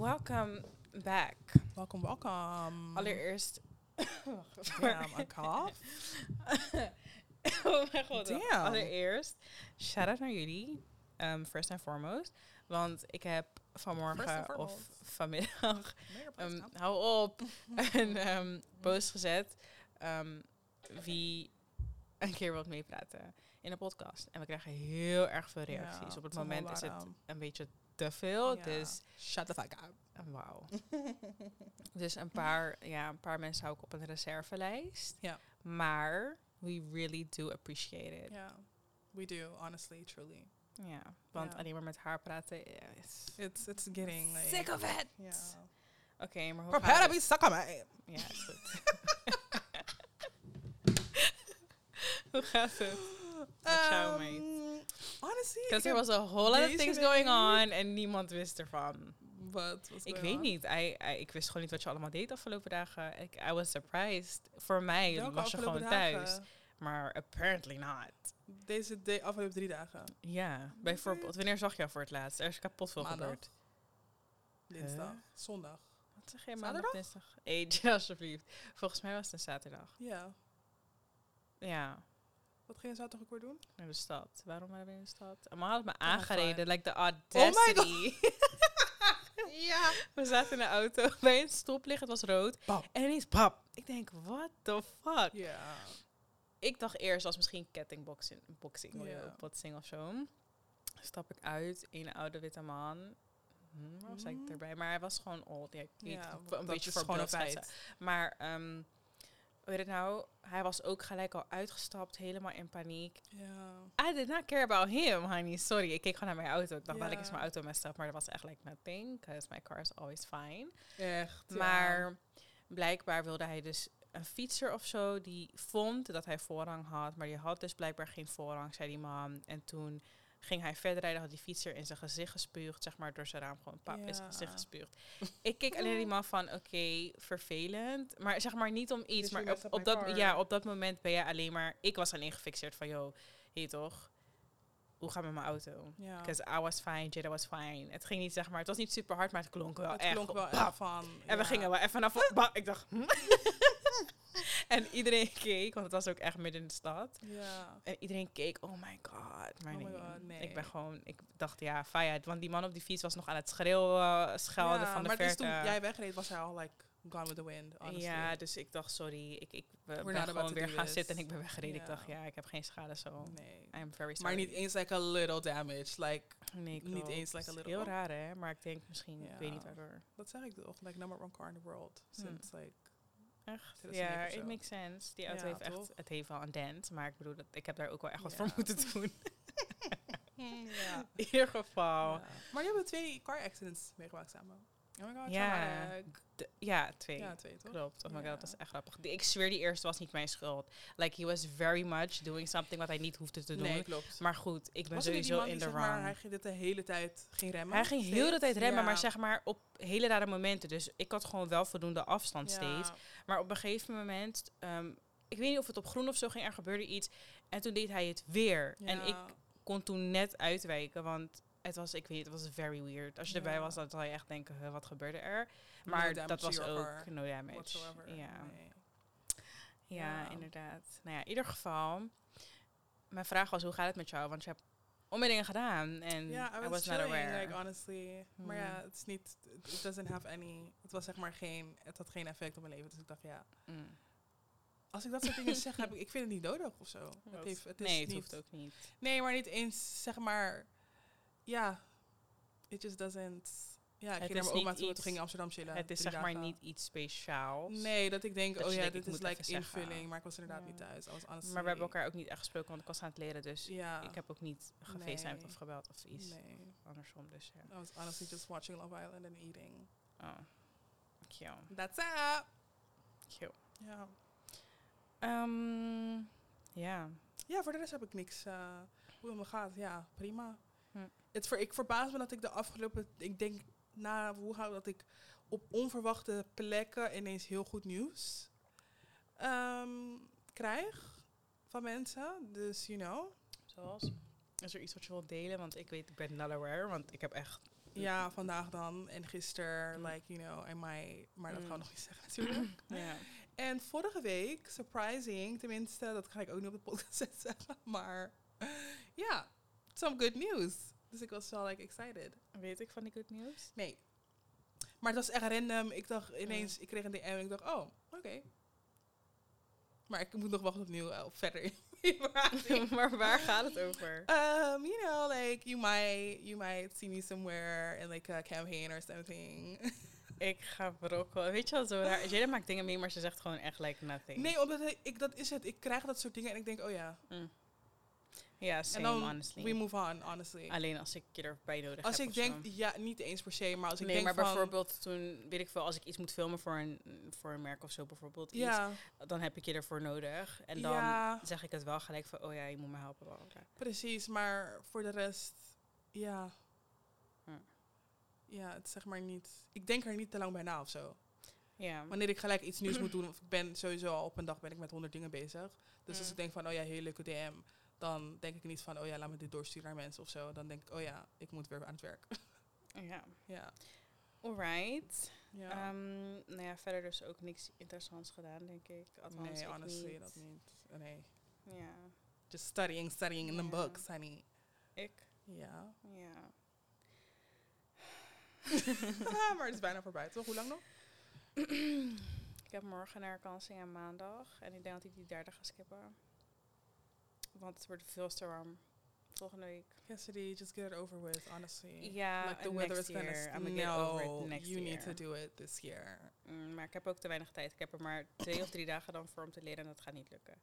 Welcome back. Welkom, welkom. Allereerst. Damn, a cough. oh mijn god. Damn. Allereerst, shout out naar jullie. Um, first and foremost. Want ik heb vanmorgen of vanmiddag. Um, hou op. een um, post gezet. wie een keer wilt meepraten in de podcast. En we krijgen heel erg veel reacties. Ja, Op het moment is het een beetje te veel. ja. Dus Shut the fuck up. wauw. Dus een paar, ja, een paar mensen hou ik op een reservelijst. Ja. Maar we really do appreciate it. Yeah, we do, honestly, truly. Ja, want Ja. alleen maar met haar praten ja, is... It's it's getting like, Sick of it! Yeah. Oké, maar hoe Prepare to be stuck on me. Ja, is goed. hoe gaat het? Met jou, mate? Um, Honestly, Because there was a whole lot of things going on en niemand wist ervan. Wat was Ik weet on? niet. I, I- ik wist gewoon niet wat je allemaal deed de afgelopen dagen. Ik, I was surprised. Voor mij Welke was je gewoon thuis. Maar apparently not. Deze de afgelopen drie dagen. Ja, bijvoorbeeld. Wanneer zag je jou voor het laatst? Er is kapot veel Maandag. gebeurd. Dinsdag. Huh? Zondag. Wat zeg je maandag, dinsdag? Eetje, alsjeblieft. Volgens mij was het een zaterdag. Ja. Ja, Wat ging je zaterdag ook weer doen? naar de stad. Waarom waren we in de stad? En had me Oh, aangereden. Like the my audacity. Ja. we zaten in de auto bij een stoplicht. Het was rood. Bam. En ineens pap. Ik denk, what the fuck? Ja. Ik dacht eerst als misschien kettingboxing boxing, Ja. ook, botsing of zo. Stap ik uit, een oude witte man. Hm, was ik Mhm. erbij? Maar hij was gewoon old. Ja, ik weet Ja, een beetje voor. Maar, ehm heet het nou? Hij was ook gelijk al uitgestapt, helemaal in paniek. Ja. I did not care about him, honey. Sorry, ik keek gewoon naar mijn auto. Ik dacht, dat ik is mijn auto messed up. Maar dat was echt like nothing, because my car is always fine. Echt. ja. Maar blijkbaar wilde hij dus een fietser of zo die vond dat hij voorrang had. Maar die had dus blijkbaar geen voorrang, zei die man. En toen ging hij verder rijden, had die fietser in zijn gezicht gespuugd. Zeg maar door zijn raam gewoon pap in zijn Ja. gezicht gespuugd. Ik keek alleen die man van, oké, vervelend. Maar zeg maar niet om iets. Dus maar op, dat, car. ja, op dat moment ben je alleen maar... Ik was alleen gefixeerd van, yo, hé toch, hoe gaat met mijn auto? Ja. Because I was fine, Jada was fine. Het ging niet, zeg maar, het was niet super hard, maar het klonk wel het echt. klonk wel van. En we ja. gingen wel even naar voren. Ik dacht, hm? en iedereen keek, want het was ook echt midden in de stad. Ja. En iedereen keek, oh my god. Maar Oh my God, nee. ik ben gewoon, ik dacht, ja, fire. Want die man op die fiets was nog aan het schreeuwen, schelden Ja, van de maar dus verte. toen jij wegreed, was hij al like gone with the wind. Honestly. ja, dus ik dacht, sorry, ik, ik ben gewoon weer gaan this. zitten en ik ben weggereden. Ik dacht, ja, ik heb geen schade zo. Nee. I'm very sorry. Maar niet eens like a little damage. Like, nee, niet eens like a little- Heel raar, hè? Maar ik denk misschien, ik weet niet waardoor. dat zeg ik toch? Like number one car in the world. Hm. Since like. Echt? 2009 Ja, it makes sense. Die auto Ja, heeft echt, het heeft wel een dent, maar ik bedoel, dat, ik heb daar ook wel echt wat Ja. voor moeten doen. ja. In ieder geval. Ja. Maar je hebt twee car accidents meegemaakt samen. Oh my god, Ja. ja, twee. Ja, twee toch? Klopt. Oh my god, Ja. dat is echt grappig. Ik zweer, die eerste was niet mijn schuld. Like, he was very much doing something wat hij niet hoefde te doen. Nee, klopt. Maar goed, ik ben Was niet die sowieso man in die, de zeg maar, wrong. hij ging dit de hele tijd ging remmen? Hij ging heel de tijd remmen, Ja. maar zeg maar op hele rare momenten. Dus ik had gewoon wel voldoende afstand steeds. Maar op een gegeven moment, ehm, ik weet niet of het op groen of zo ging, er gebeurde iets. En toen deed hij het weer. En ik kon toen net uitwijken, want het was, ik weet het was very weird. Als je erbij was, dan zou je echt denken, huh, wat gebeurde er? Maar dat was ook no damage. Ja. Nee. Ja, inderdaad. Nou ja, in ieder geval, mijn vraag was, hoe gaat het met jou? Want je hebt onmiddellijk gedaan en Ja, I I was, was not aware. like honestly. Maar ja, Hmm. het is niet, it doesn't have any, het was zeg maar geen, het had geen effect op mijn leven. Dus ik dacht, ja, Mm. als ik dat soort dingen zeg, heb ik, ik vind het niet nodig of zo. Het heeft, het is nee, het niet, hoeft ook niet. Nee, maar niet eens, zeg maar, ja, it just doesn't, ja, ik Het ging naar mijn oma toe, iets- toen ging ik Amsterdam chillen. het is zeg maar niet iets speciaals. Nee, dat ik denk, Dat oh ja, denkt, dit is like zeggen. invulling, maar ik was inderdaad Ja. niet thuis. I was Maar we hebben elkaar ook niet echt gesproken, want ik was aan het leren. Dus ja, ik heb ook niet gefacetimed Nee. of gebeld of iets. nee, Andersom, dus ja. I was honestly just watching Love Island and eating. Oh, cute. That's it. cute. Ja. Ehm, ja. Ja, voor de rest heb ik niks. eh, hoe het me gaat, ja, prima. Het ver, ik verbaas me dat ik de afgelopen, ik denk na hoe hou dat ik op onverwachte plekken ineens heel goed nieuws ehm, krijg van mensen. Dus, you know. Zoals? Is er iets wat je wilt delen? Want ik weet, ik ben not aware, want ik heb echt Ja, vandaag dan. En gisteren, Mm. like, you know, I might... Maar dat Mm. gaan we nog niet zeggen natuurlijk. Ja. En vorige week, surprising, tenminste, dat ga ik ook niet op de podcast zeggen. Maar ja, some good news. Dus ik was wel like excited. Weet ik van die good news? Nee. Maar het was echt random. Ik dacht ineens, ik kreeg een DM en ik dacht, oh, oké. Maar ik moet nog wachten opnieuw uh, op verder maar waar gaat het over? Um, you know, like you might you might see me somewhere in like a campaign or something. Ik ga brokken. Weet je wel, zo raar. Jada maakt dingen mee, maar ze zegt gewoon echt like nothing. nee, omdat ik, ik- dat is het. Ik krijg dat soort dingen en ik denk, oh ja. Ja, En dan honestly. we move on, honestly. Alleen als ik je erbij nodig Als heb ik of denk, zo. ja, niet eens per se, maar als ik nee, denk maar van, bijvoorbeeld toen, weet ik veel, als ik iets moet filmen voor een, voor een merk of zo bijvoorbeeld, iets, ja, dan heb ik je ervoor nodig. En dan ja, zeg ik het wel gelijk van, oh ja, je moet me helpen. bla. precies, maar voor de rest, ja. Hm. Ja, het zeg maar niet. Ik denk er niet te lang bij na of zo. Ja. Wanneer ik gelijk iets nieuws moet doen, of ik ben sowieso al op een dag ben ik met honderd dingen bezig. Dus als Mm. ik denk van, oh ja, hele leuke DM, dan denk ik niet van, oh ja, laat me dit doorsturen naar mensen of zo. Dan denk ik, oh ja, ik moet weer aan het werk. ja. ja. Alright. ja. Ehm, nou ja, verder dus ook niks interessants gedaan, denk ik. Althans, nee, ik honestly, niet. dat niet. Nee. Ja. Just studying, studying in the Ja. books, honey. Ik? Ja. Ja. maar het is bijna voorbij, toch? Hoe lang nog? ik heb morgen een herkansing en maandag. En ik denk dat ik die derde ga skippen. Want het wordt veel te warm. Volgende week. Cassidy, just get it over with, honestly. Ja, like the weather next is gonna... year. I'm gonna get over it next you year. need to do it this year. Mm, maar ik heb ook te weinig tijd. Ik heb er maar twee of drie dagen dan voor om te leren en dat gaat niet lukken.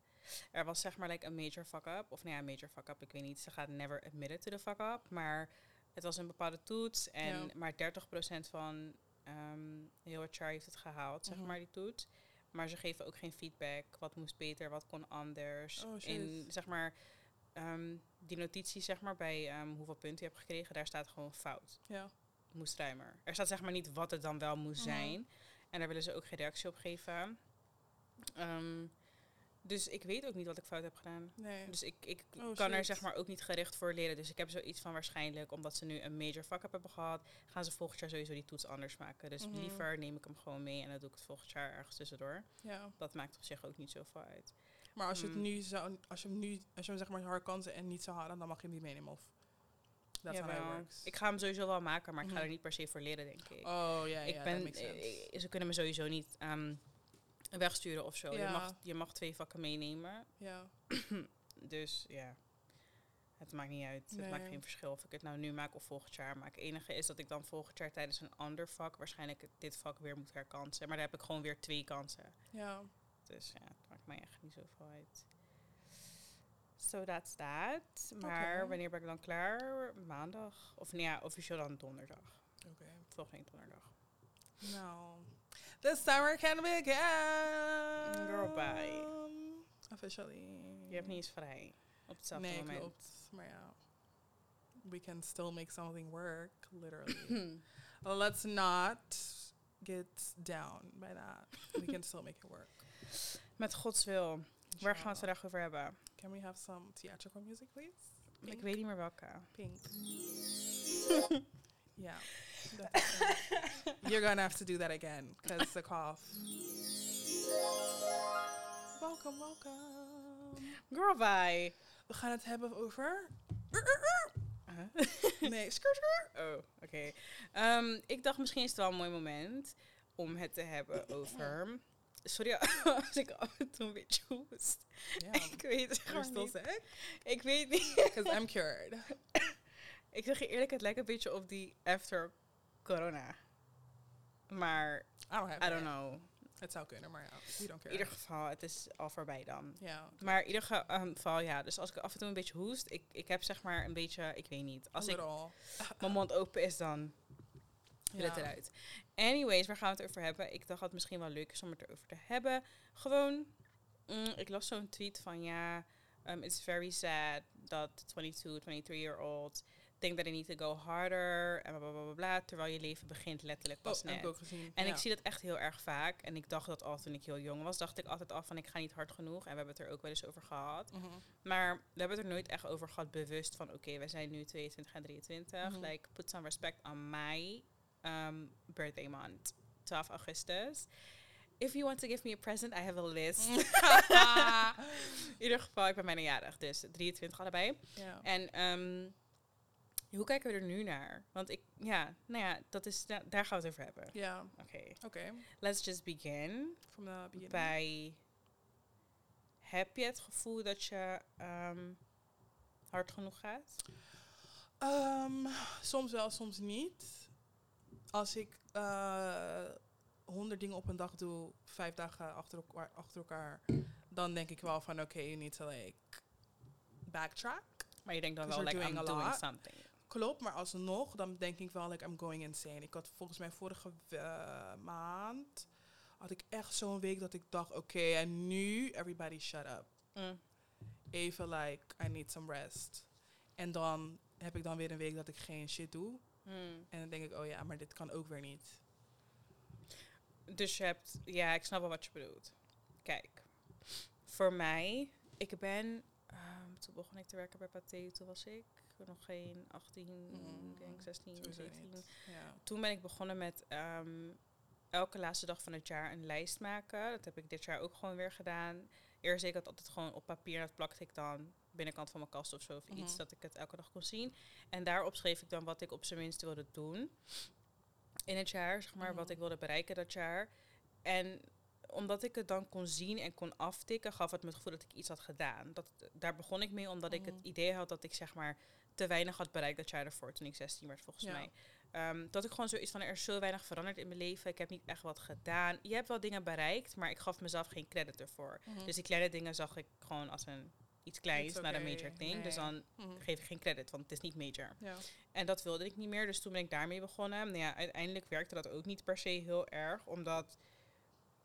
Er was zeg maar like een major fuck-up. Of nou ja, major fuck-up. Ik weet niet. Ze gaat never admit it to the fuck-up. Maar het was een bepaalde toets. En maar 30% van ehm heel het jaar heeft het gehaald, zeg Mhm. maar, die toets. Maar ze geven ook geen feedback. Wat moest beter, wat kon anders. Oh, zeg maar, ehm, die notitie zeg maar, bij ehm, hoeveel punten je hebt gekregen, daar staat gewoon fout. Ja. Moest ruimer. Er staat zeg maar niet wat het dan wel moest Mhm. zijn. En daar willen ze ook geen reactie op geven. Ehm, dus ik weet ook niet wat ik fout heb gedaan. Nee. Dus ik, ik Oh, kan er zeg maar ook niet gericht voor leren. Dus ik heb zoiets van waarschijnlijk, omdat ze nu een major fuck-up hebben gehad, gaan ze volgend jaar sowieso die toets anders maken. Dus Mhm. liever neem ik hem gewoon mee en dan doe ik het volgend jaar ergens tussendoor. Ja. Dat maakt op zich ook niet zoveel uit. Maar als je het Mm. nu zou, als je hem nu, als je hem zeg maar hard kansen en niet zou halen, dan mag je hem niet meenemen of. Jawel. works. Ik ga hem sowieso wel maken, maar ik ga Mhm. er niet per se voor leren, denk ik. oh ja, ik ja, ben, makes sense. eh, ze kunnen me sowieso niet ehm, wegsturen of zo. Je, mag, je mag twee vakken meenemen. ja. Dus ja, het maakt niet uit. Het maakt geen verschil of ik het nou nu maak of volgend jaar maak. Het enige is dat ik dan volgend jaar tijdens een ander vak waarschijnlijk dit vak weer moet herkansen. Maar daar heb ik gewoon weer twee kansen. Ja. Dus ja, het maakt mij echt niet zoveel uit. So that's that. Maar wanneer ben ik dan klaar? Maandag? Of nee, ja, officieel dan donderdag. Oké. Volgende donderdag. Nou. The summer can begin. Girl, bye. Officially. Je hebt niet eens vrij op hetzelfde Nee, moment. klopt. Maar ja. We can still make something work, literally. Let's not get down by that. We can still make it work. Met Gods wil. Waar gaan we het vandaag over hebben? Can we have some theatrical music, please? Ik Pink. weet niet meer welke. Pink. yeah. You're gonna have to do that again, because the cough. Welcome, welcome. Girl, bye. We gaan het hebben over... Nee, skr, skr. Oh, oké. Ehm, ik dacht misschien is het wel een mooi moment om het te hebben over... Sorry als ik af en toe een beetje hoest. Yeah, Ik weet het gewoon niet. Ik weet niet. Because I'm cured. Ik zeg je eerlijk, het lijkt een beetje op die after corona. Maar, I don't have I don't it. know. Het zou kunnen, maar ja, In ieder geval, het is al voorbij dan. Ja, Maar in ieder ehm, geval, ja. Dus als ik af en toe een beetje hoest, ik, ik heb zeg maar een beetje, ik weet niet. Als ik mijn mond open is, dan wil het Ja. eruit. Anyways, waar gaan we het over hebben? Ik dacht dat het misschien wel leuk is om het erover te hebben. Gewoon, mm, ik las zo'n tweet van ja, um, it's very sad dat 22, 23 year old think that I need to go harder en bla bla bla bla. Terwijl je leven begint letterlijk pas Oh, net. heb ik ook gezien. En ja. ik zie dat echt heel erg vaak. En ik dacht dat al toen ik heel jong was, dacht ik altijd al van ik ga niet hard genoeg. En we hebben het er ook wel eens over gehad. Mhm. Maar we hebben het er nooit echt over gehad, bewust van oké, we zijn nu 22 en 23. Mhm. Like, put some respect on my um, birthday month, 12 augustus. If you want to give me a present, I have a list. In ieder geval, ik ben bijna jarig, dus 23 allebei. ja. En ehm, hoe kijken we er nu naar? Want ik, ja, nou ja, dat is, da- daar gaan we het over hebben. Ja, Oké, oké. let's just begin From the beginning. bij... Heb je het gevoel dat je ehm, hard genoeg gaat? Ehm, soms wel, soms niet. Als ik eh, honderd dingen op een dag doe, vijf dagen achter elkaar, achter elkaar dan denk ik wel van oké, you need to like backtrack. Maar je denkt dan wel, like, you're I'm doing doing something. Klopt, maar alsnog, dan denk ik wel like I'm going insane. Ik had volgens mij vorige eh, maand had ik echt zo'n week dat ik dacht oké, en nu everybody shut up. Mm. Even like I need some rest. En dan heb ik dan weer een week dat ik geen shit doe. Mm. En dan denk ik, oh ja, maar dit kan ook weer niet. Dus je hebt, ja, ik snap wel wat je bedoelt. Kijk, voor mij, ik ben, ehm, toen begon ik te werken bij Pathé, toen was ik nog geen 18, Mm, denk 16, Sowieso 17. niet. Ja. Toen ben ik begonnen met ehm, elke laatste dag van het jaar een lijst maken. Dat heb ik dit jaar ook gewoon weer gedaan. Eerst deed ik het altijd gewoon op papier. Dat plakte ik dan binnenkant van mijn kast of zo. Of iets, Mhm. dat ik het elke dag kon zien. En daarop schreef ik dan wat ik op zijn minst wilde doen. In het jaar, zeg maar. Wat Mhm. ik wilde bereiken dat jaar. En omdat ik het dan kon zien en kon aftikken, gaf het me het gevoel dat ik iets had gedaan. Dat, daar begon ik mee omdat ik het Mhm. idee had dat ik zeg maar te weinig had bereikt dat jaar ervoor, toen ik 16 werd volgens Ja. mij. Ehm, dat ik gewoon zoiets van, er is zo weinig veranderd in mijn leven. Ik heb niet echt wat gedaan. Je hebt wel dingen bereikt, maar ik gaf mezelf geen credit ervoor. Mhm. Dus die kleine dingen zag ik gewoon als een iets kleins, naar een major thing. Dus dan Mhm. geef ik geen credit, want het is niet major. Ja. En dat wilde ik niet meer, dus toen ben ik daarmee begonnen. Nou ja, uiteindelijk werkte dat ook niet per se heel erg, omdat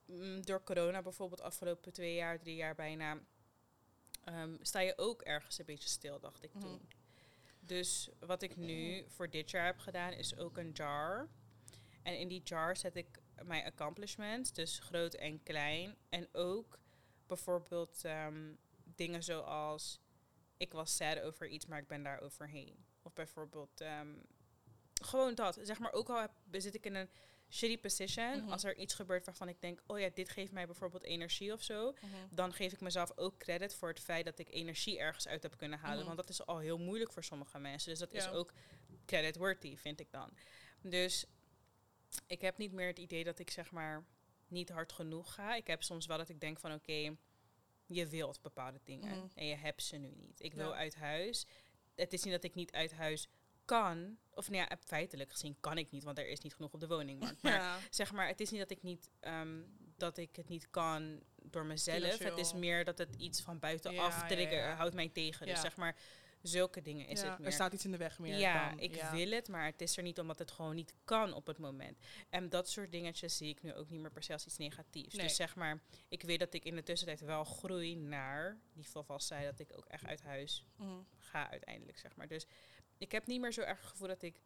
mm, door corona bijvoorbeeld afgelopen twee jaar, drie jaar bijna, ehm, sta je ook ergens een beetje stil, dacht ik Mhm. toen. Dus wat ik nu voor dit jaar heb gedaan, is ook een jar. En in die jar zet ik mijn accomplishments, dus groot en klein. En ook bijvoorbeeld ehm, dingen zoals, ik was sad over iets, maar ik ben daar overheen. Of bijvoorbeeld, ehm, gewoon dat. Zeg maar, ook al zit ik in een shitty position, Mhm. als er iets gebeurt waarvan ik denk, oh ja, dit geeft mij bijvoorbeeld energie of zo Mhm. dan geef ik mezelf ook credit voor het feit dat ik energie ergens uit heb kunnen halen. Mhm. Want dat is al heel moeilijk voor sommige mensen. Dus dat is ook credit worthy, vind ik dan. Dus ik heb niet meer het idee dat ik zeg maar niet hard genoeg ga. Ik heb soms wel dat ik denk van oké, je wilt bepaalde dingen en je hebt ze nu niet. Ik Ja. wil uit huis. Het is niet dat ik niet uit huis kan. Of nou ja, feitelijk gezien kan ik niet, want er is niet genoeg op de woningmarkt. Maar Ja. zeg maar, het is niet dat ik niet ehm, dat ik het niet kan door mezelf. Het is meer dat het iets van buitenaf trigger houdt mij tegen. Dus zeg maar, zulke dingen is Ja, het meer. Er staat iets in de weg meer. ja, dan, ik ja. wil het, maar het is er niet omdat het gewoon niet kan op het moment. En dat soort dingetjes zie ik nu ook niet meer per se als iets negatiefs. Nee. Dus zeg maar, ik weet dat ik in de tussentijd wel groei naar die volwassenheid, dat ik ook echt uit huis Mhm. ga uiteindelijk, zeg maar. Dus ik heb niet meer zo erg het gevoel dat ik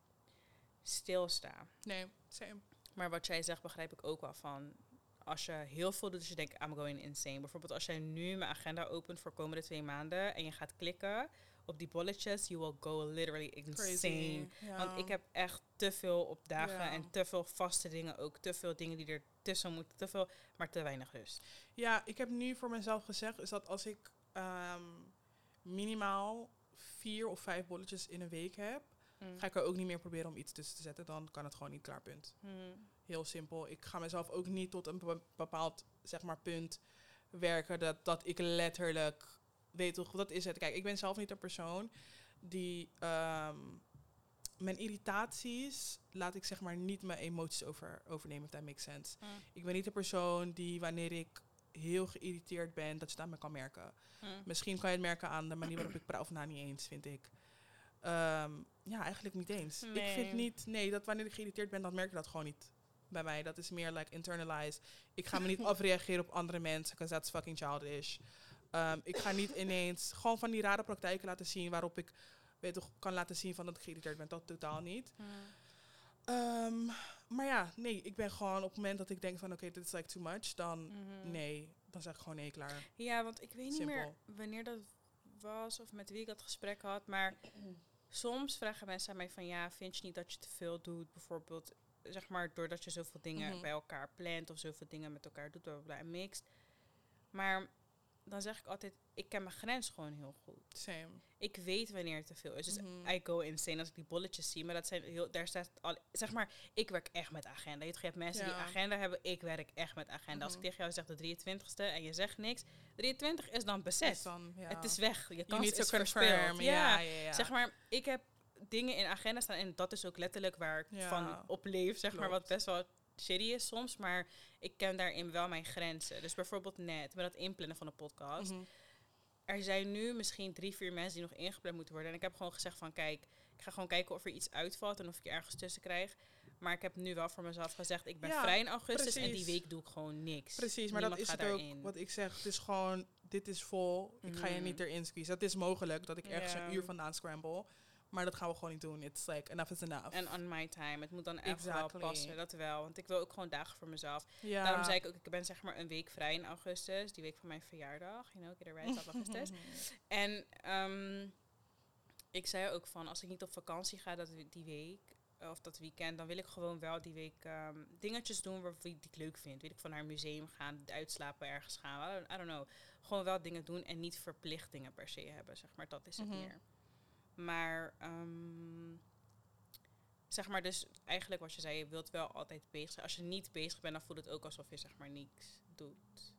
stilsta. Nee, same. Maar wat jij zegt, begrijp ik ook wel van. Als je heel veel doet, dus je denkt, I'm going insane. Bijvoorbeeld als jij nu mijn agenda opent voor komende twee maanden en je gaat klikken op die bolletjes, you will go literally insane. Want ik heb echt te veel op dagen en te veel vaste dingen ook. Te veel dingen die er tussen moeten. Te veel, maar te weinig rust. Ja, ik heb nu voor mezelf gezegd, is dat als ik ehm, minimaal vier of vijf bolletjes in een week heb, Mm. ga ik er ook niet meer proberen om iets tussen te zetten. Dan kan het gewoon niet klaar, punt. Mm. Heel simpel. Ik ga mezelf ook niet tot een be- bepaald zeg maar, punt werken dat, dat ik letterlijk weet toch, dat is het. Kijk, ik ben zelf niet een persoon die ehm, mijn irritaties laat ik zeg maar niet mijn emoties over, overnemen, if that makes sense. Mm. Ik ben niet een persoon die wanneer ik heel geïrriteerd ben, dat je het aan me kan merken. Mm. Misschien kan je het merken aan de manier waarop ik praat, of nou niet eens, vind ik. Ehm, ja, eigenlijk niet eens. Ik Nee. vind niet, nee, dat wanneer ik geïrriteerd ben, dan merk je dat gewoon niet bij mij. Dat is meer like internalized. Ik ga me niet afreageren op andere mensen, because that's fucking childish. Ehm, ik ga niet ineens gewoon van die rare praktijken laten zien waarop ik weet toch, kan laten zien van dat ik geïrriteerd ben. Dat totaal niet. Ehm, maar ja, nee, ik ben gewoon op het moment dat ik denk van oké, dit is like too much, dan Mhm. nee, dan zeg ik gewoon nee, klaar. Ja, want ik weet niet meer wanneer dat was of met wie ik dat gesprek had. Maar soms vragen mensen aan mij van ja, vind je niet dat je te veel doet? Bijvoorbeeld, zeg maar, doordat je zoveel dingen Mhm. bij elkaar plant of zoveel dingen met elkaar doet, bla bla bla, en mixt. Maar dan zeg ik altijd, ik ken mijn grens gewoon heel goed. Same. Ik weet wanneer het te veel is. Dus Mhm. I go insane als ik die bolletjes zie. Maar dat zijn heel, daar staat al, zeg maar, ik werk echt met agenda. Je, hebt- mensen die agenda hebben, ik werk echt met agenda. Als ik Mhm. tegen jou zeg de 23ste en je zegt niks, 23 is dan bezet. Dan, ja. Het is weg. Je to is confirm. verspeeld. Ja. Zeg maar, ik heb dingen in agenda staan en dat is ook letterlijk waar ik van op leef, zeg maar, wat best wel shitty is soms, maar ik ken daarin wel mijn grenzen. Dus bijvoorbeeld net met dat inplannen van de podcast. Mhm. Er zijn nu misschien drie, vier mensen die nog ingepland moeten worden. En ik heb gewoon gezegd van, kijk, ik ga gewoon kijken of er iets uitvalt en of ik je ergens tussen krijg. Maar ik heb nu wel voor mezelf gezegd, ik ben Ja, vrij in augustus en die week doe ik gewoon niks. Precies, maar dat is het ook daarin. wat ik zeg. Het is gewoon, dit is vol. Ik ga je Mhm. niet erin squeeze. Het is mogelijk dat ik ergens een uur vandaan scramble. Maar dat gaan we gewoon niet doen. It's like, enough is enough. En on my time. Het moet dan echt wel passen, dat wel. Want ik wil ook gewoon dagen voor mezelf. ja. Daarom zei ik ook, ik ben zeg maar een week vrij in augustus. Die week van mijn verjaardag. You know, right, op augustus. En ehm, ik zei ook van, als ik niet op vakantie ga dat, die week, of dat weekend, dan wil ik gewoon wel die week ehm, dingetjes doen waar, die ik leuk vind. Weet ik, van naar een museum gaan, uitslapen ergens gaan. I don't, I don't know. Gewoon wel dingen doen en niet verplichtingen per se hebben, zeg maar. Dat is het Mhm. meer. Maar, ehm, zeg maar dus eigenlijk wat je zei, je wilt wel altijd bezig zijn. Als je niet bezig bent, dan voelt het ook alsof je zeg maar niks doet.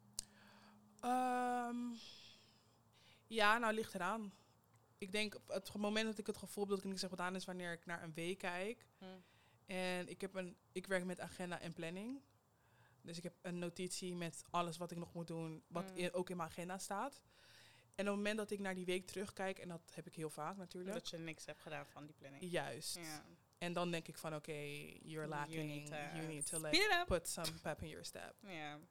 Ehm, ja, nou ligt eraan. Ik denk op het moment dat ik het gevoel heb dat ik niks heb gedaan is wanneer ik naar een week kijk. Hm. En ik, heb een, ik werk met agenda en planning. Dus ik heb een notitie met alles wat ik nog moet doen, wat Mm. in- ook in mijn agenda staat. En op het moment dat ik naar die week terugkijk, en dat heb ik heel vaak natuurlijk, Dat je niks hebt gedaan van die planning. juist. Ja. En dan denk ik van, oké, you're lacking, need you need to like, put some pep in your step. Ja. Nee,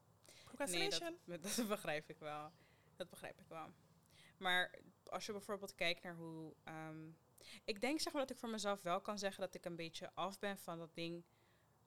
Procrastination? dat, dat begrijp ik wel. Dat begrijp ik wel. Maar als je bijvoorbeeld kijkt naar hoe... ehm, ik denk zeg maar dat ik voor mezelf wel kan zeggen dat ik een beetje af ben van dat ding.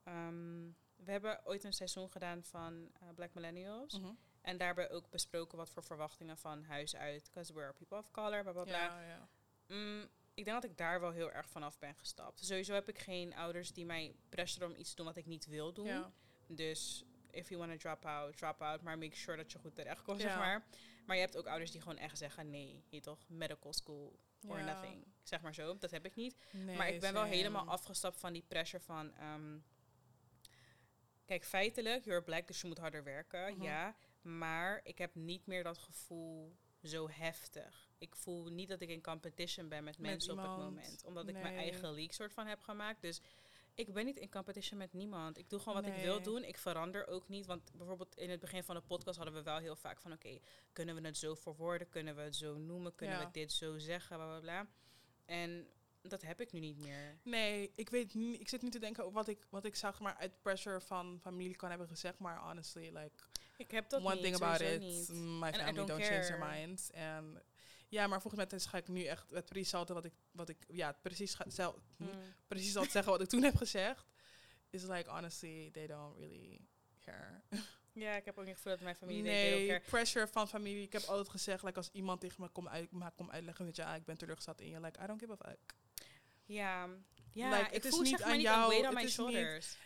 Ehm, we hebben ooit een seizoen gedaan van eh, Black Millennials. Mhm. En daarbij ook besproken wat voor verwachtingen van huis uit. Because we're people of color, bla bla bla. Ja, ja. Mm, ik denk dat ik daar wel heel erg vanaf ben gestapt. Sowieso heb ik geen ouders die mij pressuren om iets te doen wat ik niet wil doen. ja. Dus if you want to drop out, drop out. Maar make sure dat je goed terecht komt, Ja. zeg maar. Maar je hebt ook ouders die gewoon echt zeggen... nee, je toch, medical school or nothing. Zeg maar zo, dat heb ik niet. Nee, maar ik ben wel helemaal afgestapt van die pressure van... ehm, kijk, feitelijk, you're black, dus je moet harder werken, Mhm. ja. Maar ik heb niet meer dat gevoel zo heftig. Ik voel niet dat ik in competition ben met, Met mensen op het moment. Omdat ik mijn eigen league soort van heb gemaakt. Dus ik ben niet in competition met niemand. Ik doe gewoon wat ik wil doen. Ik verander ook niet. Want bijvoorbeeld in het begin van de podcast hadden we wel heel vaak van... oké, kunnen we het zo verwoorden? Kunnen we het zo noemen? Kunnen Ja. we dit zo zeggen? Bla, bla, bla. En dat heb ik nu niet meer. Nee, ik weet niet. Ik zit nu te denken over wat ik, wat ik zeg maar uit pressure van familie kan hebben gezegd. Maar honestly, like, Ik heb dat one niet, thing about it, niet. my family don't don't, change their minds. En ja, maar volgens mij ga ik nu echt het precies hetzelfde wat ik, wat ik ja, precies, ga, zel, Mm. precies zal zeggen wat ik toen heb gezegd. Is like, honestly, they don't really care. Ja, ik heb ook niet het gevoel dat mijn familie nee, pressure van familie. Ik heb altijd gezegd, like, als iemand tegen me komt uit, komt uitleggen, weet je, ah, ik ben teleurgesteld in je. Like, I don't give a fuck. Ja, ja Like, ik het is niet zeg maar aan niet jou, weight on my is niet-.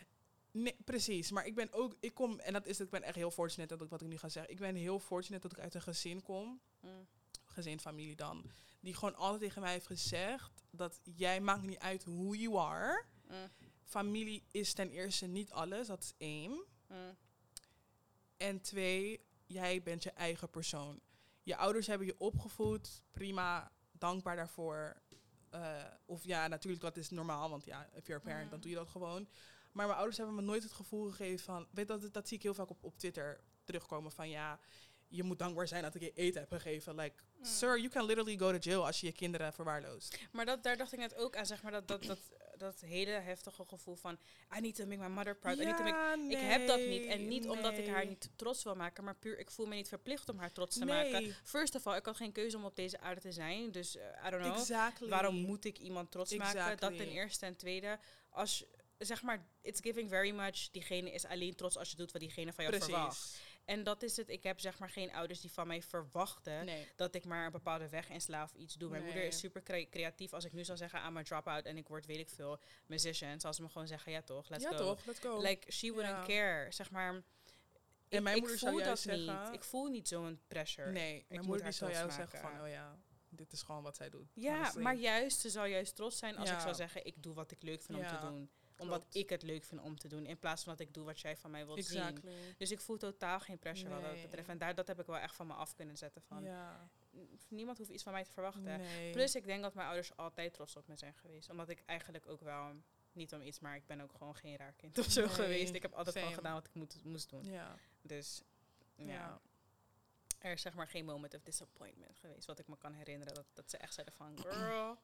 Nee, precies. Maar ik ben ook, ik kom, en dat is het, ik ben echt heel fortunate dat ik wat ik nu ga zeggen. Ik ben heel fortunate dat ik uit een gezin kom, Mm. gezin, familie dan, die gewoon altijd tegen mij heeft gezegd dat jij maakt niet uit hoe you are. Mm. Familie is ten eerste niet alles, dat is één. Mm. En twee, jij bent je eigen persoon. Je ouders hebben je opgevoed, prima, dankbaar daarvoor. Eh, of ja, natuurlijk, dat is normaal, want ja, if you're a parent, dan doe je dat gewoon. Maar mijn ouders hebben me nooit het gevoel gegeven van... Weet dat, dat zie ik heel vaak op, op Twitter terugkomen van... Ja, je moet dankbaar zijn dat ik je eten heb gegeven. Like, sir, you can literally go to jail als je je kinderen verwaarloost. Maar dat, daar dacht ik net ook aan, zeg maar, dat, dat, dat, dat hele heftige gevoel van... I need to make my mother proud. Ik heb dat niet. En niet omdat ik haar niet trots wil maken, maar puur ik voel me niet verplicht om haar trots te Nee. maken. First of all, ik had geen keuze om op deze aarde te zijn. Dus eh, I don't know. Exactly. Waarom moet ik iemand trots maken? Dat ten eerste. En tweede, als je- zeg maar, it's giving very much. Diegene is alleen trots als je doet wat diegene van jou verwacht. Precies. En dat is het. Ik heb zeg maar geen ouders die van mij verwachten Nee. dat ik maar een bepaalde weg insla of iets doe. Mijn Nee. moeder is super crea- creatief. Als ik nu zou zeggen, I'm a drop-out en ik word, weet ik veel, musician, zal ze me gewoon zeggen, ja toch, let's ja, go. toch? Let's go. Like, she wouldn't Ja. care, zeg maar. ik, mijn ik moeder voel zou dat zeggen- niet. Ik voel niet zo'n pressure. nee, moet mijn moeder zou jou zeggen van, oh ja, dit is gewoon wat zij doet. Ja, honestly. maar juist, ze zou juist trots zijn als ik zou zeggen, ik doe wat ik leuk vind om te doen. Omdat klopt. ik het leuk vind om te doen, in plaats van dat ik doe wat jij van mij wilt zien. Dus ik voel totaal geen pressure wat dat Nee. betreft. En daar, dat heb ik wel echt van me af kunnen zetten. Van, Ja. Niemand hoeft iets van mij te verwachten. Nee. Plus, ik denk dat mijn ouders altijd trots op me zijn geweest. Omdat ik eigenlijk ook wel, niet om iets, maar ik ben ook gewoon geen raar kind of zo Nee, geweest. Ik heb altijd gewoon same. gedaan wat ik moet, moest doen. Ja. Dus ja. Ja. er is zeg maar geen moment of disappointment geweest. Wat ik me kan herinneren. Dat, dat ze echt zeiden van, girl,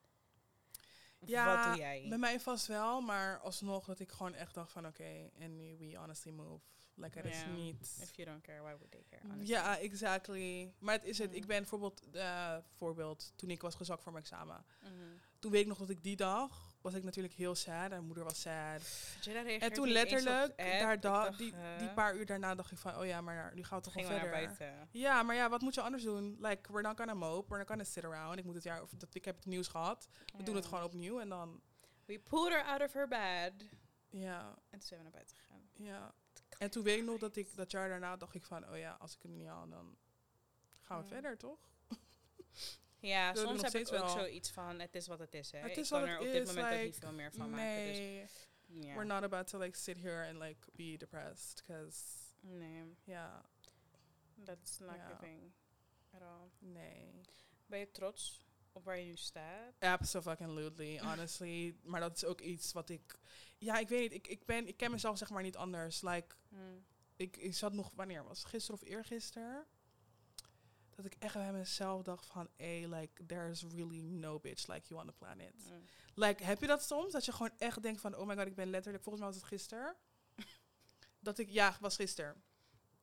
Ja, wat doe jij? Bij mij vast wel, maar alsnog dat ik gewoon echt dacht van oké, en nu we honestly move. Like, het is niet... If you don't care, why would they care? honestly? Ja, exactly. Maar het is het. Mm. Ik ben bijvoorbeeld, eh voorbeeld, toen ik was gezakt voor mijn examen. Mhm. Toen weet ik nog dat ik die dag, was ik natuurlijk heel sad. En moeder was sad. En toen letterlijk, daar dacht, die, die paar uur daarna dacht ik van, oh ja, maar nu gaan we toch gewoon verder. buiten. Ja, maar ja, wat moet je anders doen? Like, we're not gonna mope, we're not gonna sit around. Ik moet het jaar, of dat, ik heb het nieuws gehad. We doen het gewoon opnieuw en dan, We pulled her out of her bed. ja, En toen zijn we naar buiten gegaan. ja. En toen weet ik nog dat ik, dat jaar daarna dacht ik van, oh ja, als ik het niet haal, dan gaan we Ja. verder, toch? Ja, soms nog heb ik steeds ook wel. zoiets van, het is wat het is. Hè. Het ik is kan wat er op dit is, moment ook niet like, veel meer van maken. Dus, Nee, ja. we're not about to like sit here and like be depressed, because, nee, ja, that's not Ja. giving at all. nee. Ben je trots op waar je nu staat? Absolutely, honestly. maar dat is ook iets wat ik, ja, ik weet niet, ik, ik ben, ik ken mezelf zeg maar niet anders. Like, Mm. ik, ik zat nog, wanneer was? Gisteren of eergisteren? Dat ik echt bij mezelf dacht van, hey, like, there's really no bitch like you on the planet. Mm. Like, heb je dat soms? Dat je gewoon echt denkt van, oh my god, ik ben letterlijk, volgens mij was het gisteren. dat ik, ja, was gisteren.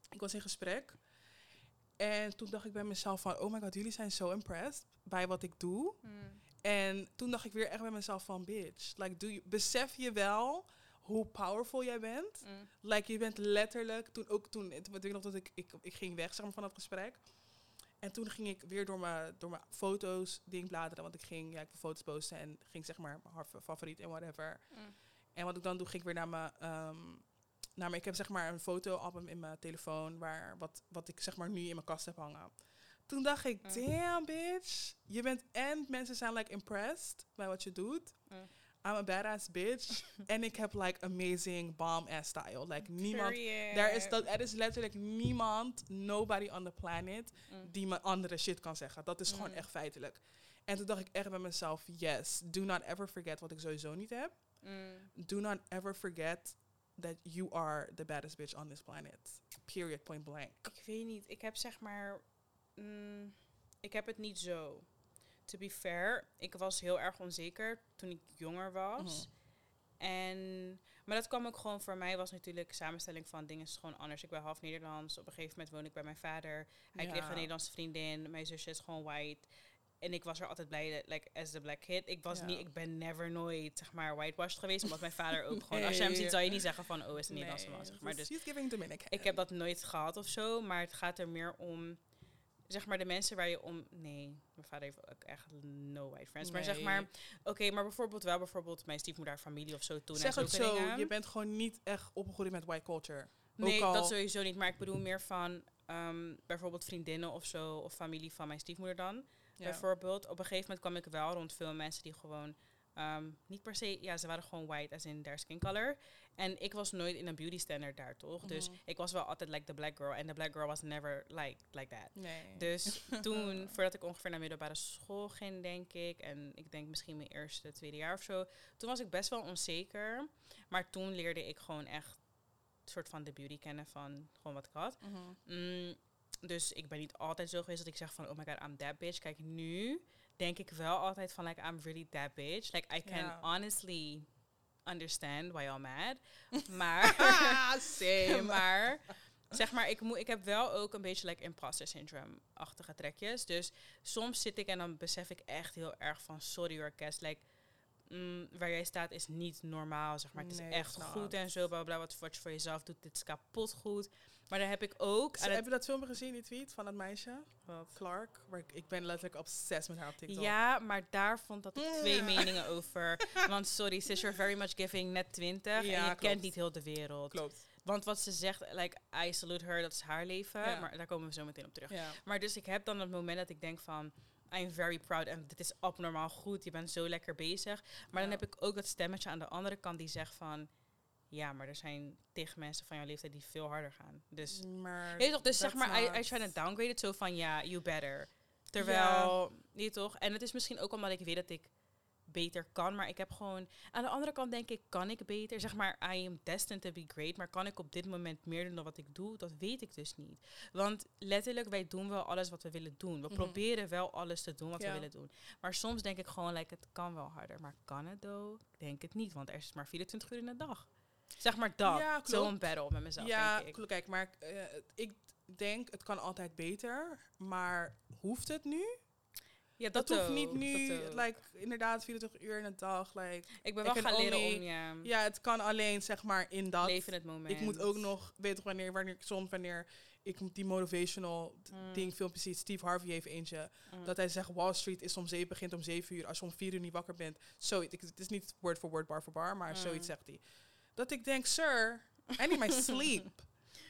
Ik was in gesprek. En toen dacht ik bij mezelf van, oh my god, jullie zijn zo impressed bij wat ik doe. Mm. En toen dacht ik weer echt bij mezelf van, bitch, like, doe je, besef je wel hoe powerful jij bent? Mm. Like, je bent letterlijk, toen ook toen, toen ik nog dat ik, ik, ik ging weg zeg maar, van dat gesprek. En toen ging ik weer door mijn, door mijn foto's ding bladeren, want ik ging, ja, ik wil foto's posten en ging zeg maar mijn favoriet en whatever. Mm. En wat ik dan doe, ging ik weer naar mijn, ehm, naar mijn ik heb zeg maar een fotoalbum in mijn telefoon, waar wat, wat ik zeg maar nu in mijn kast heb hangen. Toen dacht ik, Mm. damn bitch, je bent en mensen zijn like impressed bij wat je doet. Mm. I'm a badass bitch. en ik heb like amazing bomb ass style. Like niemand. There is dat, er is letterlijk niemand, nobody on the planet, Mm. die me andere shit kan zeggen. Dat is gewoon Mm. echt feitelijk. En toen dacht ik echt bij mezelf, yes, do not ever forget wat ik sowieso niet heb. Mm. Do not ever forget that you are the baddest bitch on this planet. Period, point blank. Ik weet niet. Ik heb zeg maar. ik heb het niet zo. To be fair, ik was heel erg onzeker toen ik jonger was. En, maar dat kwam ook gewoon voor mij, was natuurlijk samenstelling van dingen is gewoon anders. Ik ben half Nederlands. Op een gegeven moment woon ik bij mijn vader. Hij Ja. kreeg een Nederlandse vriendin. Mijn zusje is gewoon white. En ik was er altijd blij, like, as the black kid. Ik was Ja. niet, ik ben never nooit, zeg maar, whitewashed geweest. Omdat mijn vader ook gewoon, als je hem ziet, zou je niet zeggen van, oh, is een Nederlandse Nee, man, zeg maar. dus Dus he's giving Dominican. ik heb dat nooit gehad of zo, maar het gaat er meer om, zeg maar, de mensen waar je om. Nee, mijn vader heeft ook echt no white friends. Maar zeg maar, oké, maar bijvoorbeeld wel bijvoorbeeld mijn stiefmoeder, haar familie of zo toen. Zeg en het zo, dingen. je bent gewoon niet echt opgegroeid met white culture. Nee, al- dat sowieso niet. Maar ik bedoel meer van ehm, bijvoorbeeld vriendinnen of zo, of familie van mijn stiefmoeder dan. Ja. Bijvoorbeeld, op een gegeven moment kwam ik wel rond veel mensen die gewoon ehm, niet per se, ja, ze waren gewoon white as in their skin color. En ik was nooit in een beauty standard daar, toch? Dus Mhm. ik was wel altijd like the black girl. En the black girl was never like, like that. Nee. Dus toen, voordat ik ongeveer naar middelbare school ging, denk ik, en ik denk misschien mijn eerste, tweede jaar of zo, toen was ik best wel onzeker. Maar toen leerde ik gewoon echt een soort van de beauty kennen van gewoon wat ik had. Mhm. Mm, dus ik ben niet altijd zo geweest dat ik zeg van, oh my god, I'm that bitch. Kijk, nu denk ik wel altijd van, like, I'm really that bitch. Like, I can honestly understand why y'all mad. Maar, Same. maar zeg maar, ik, moet, ik heb wel ook een beetje like imposter syndrome-achtige trekjes. Dus soms zit ik en dan besef ik echt heel erg van, sorry hoor, Kes, like, mm, waar jij staat is niet normaal, zeg maar. Het Nee, is echt goed en zo, bla bla, wat, wat je voor jezelf doet, dit is kapot goed. Maar daar heb ik ook... Zo, heb je dat filmpje gezien, die tweet van dat meisje? wat? Clark. Waar ik, ik ben letterlijk obsessed met haar op TikTok. Ja, maar daar vond dat ik twee Ja. meningen over. Want sorry, sis, you're very much giving net 20 en je Ja, kent niet heel de wereld. Klopt. Want wat ze zegt, like, I salute her, dat is haar leven. Ja. Maar daar komen we zo meteen op terug. Ja. Maar dus ik heb dan het moment dat ik denk van... I'm very proud en dit is abnormaal goed. Je bent zo lekker bezig. Maar dan Ja. heb ik ook dat stemmetje aan de andere kant die zegt van... Ja, maar er zijn tegen mensen van jouw leeftijd die veel harder gaan. Dus, Maar je toch, dus zeg maar, I, I try to downgrade it zo van... Ja, you better. Terwijl, niet toch? En het is misschien ook omdat ik weet dat ik beter kan. Maar ik heb gewoon... Aan de andere kant denk ik, kan ik beter? Zeg maar, I am destined to be great. Maar kan ik op dit moment meer doen dan wat ik doe? Dat weet ik dus niet. Want letterlijk, wij doen wel alles wat we willen doen. We Mhm. proberen wel alles te doen wat Ja. we willen doen. Maar soms denk ik gewoon, like, het kan wel harder. Maar kan het, though? Ik denk het niet, want er is maar 24 uur in de dag. Zeg maar dat. Ja. Zo'n battle met mezelf, ja, denk ik. klopt. kijk, maar eh, ik denk het kan altijd beter. Maar hoeft het nu? Ja, Dat, dat, hoeft niet nu. Like, inderdaad, 24 uur in de dag. Like, ik ben wel gaan leren om, ja, ja, het kan alleen zeg maar in dat. leven het moment. Ik moet ook nog, weet toch wanneer, wanneer ik soms wanneer ik die motivational Mm. ding filmpjes zie. Steve Harvey heeft eentje. Mm. Dat hij zegt Wall Street is om zeven, begint om zeven uur. Als je om vier uur niet wakker bent. Zoiets. Ik- Het is niet word voor word, bar voor bar, maar Mm. zoiets zegt hij. Dat ik denk, sir, I need my sleep.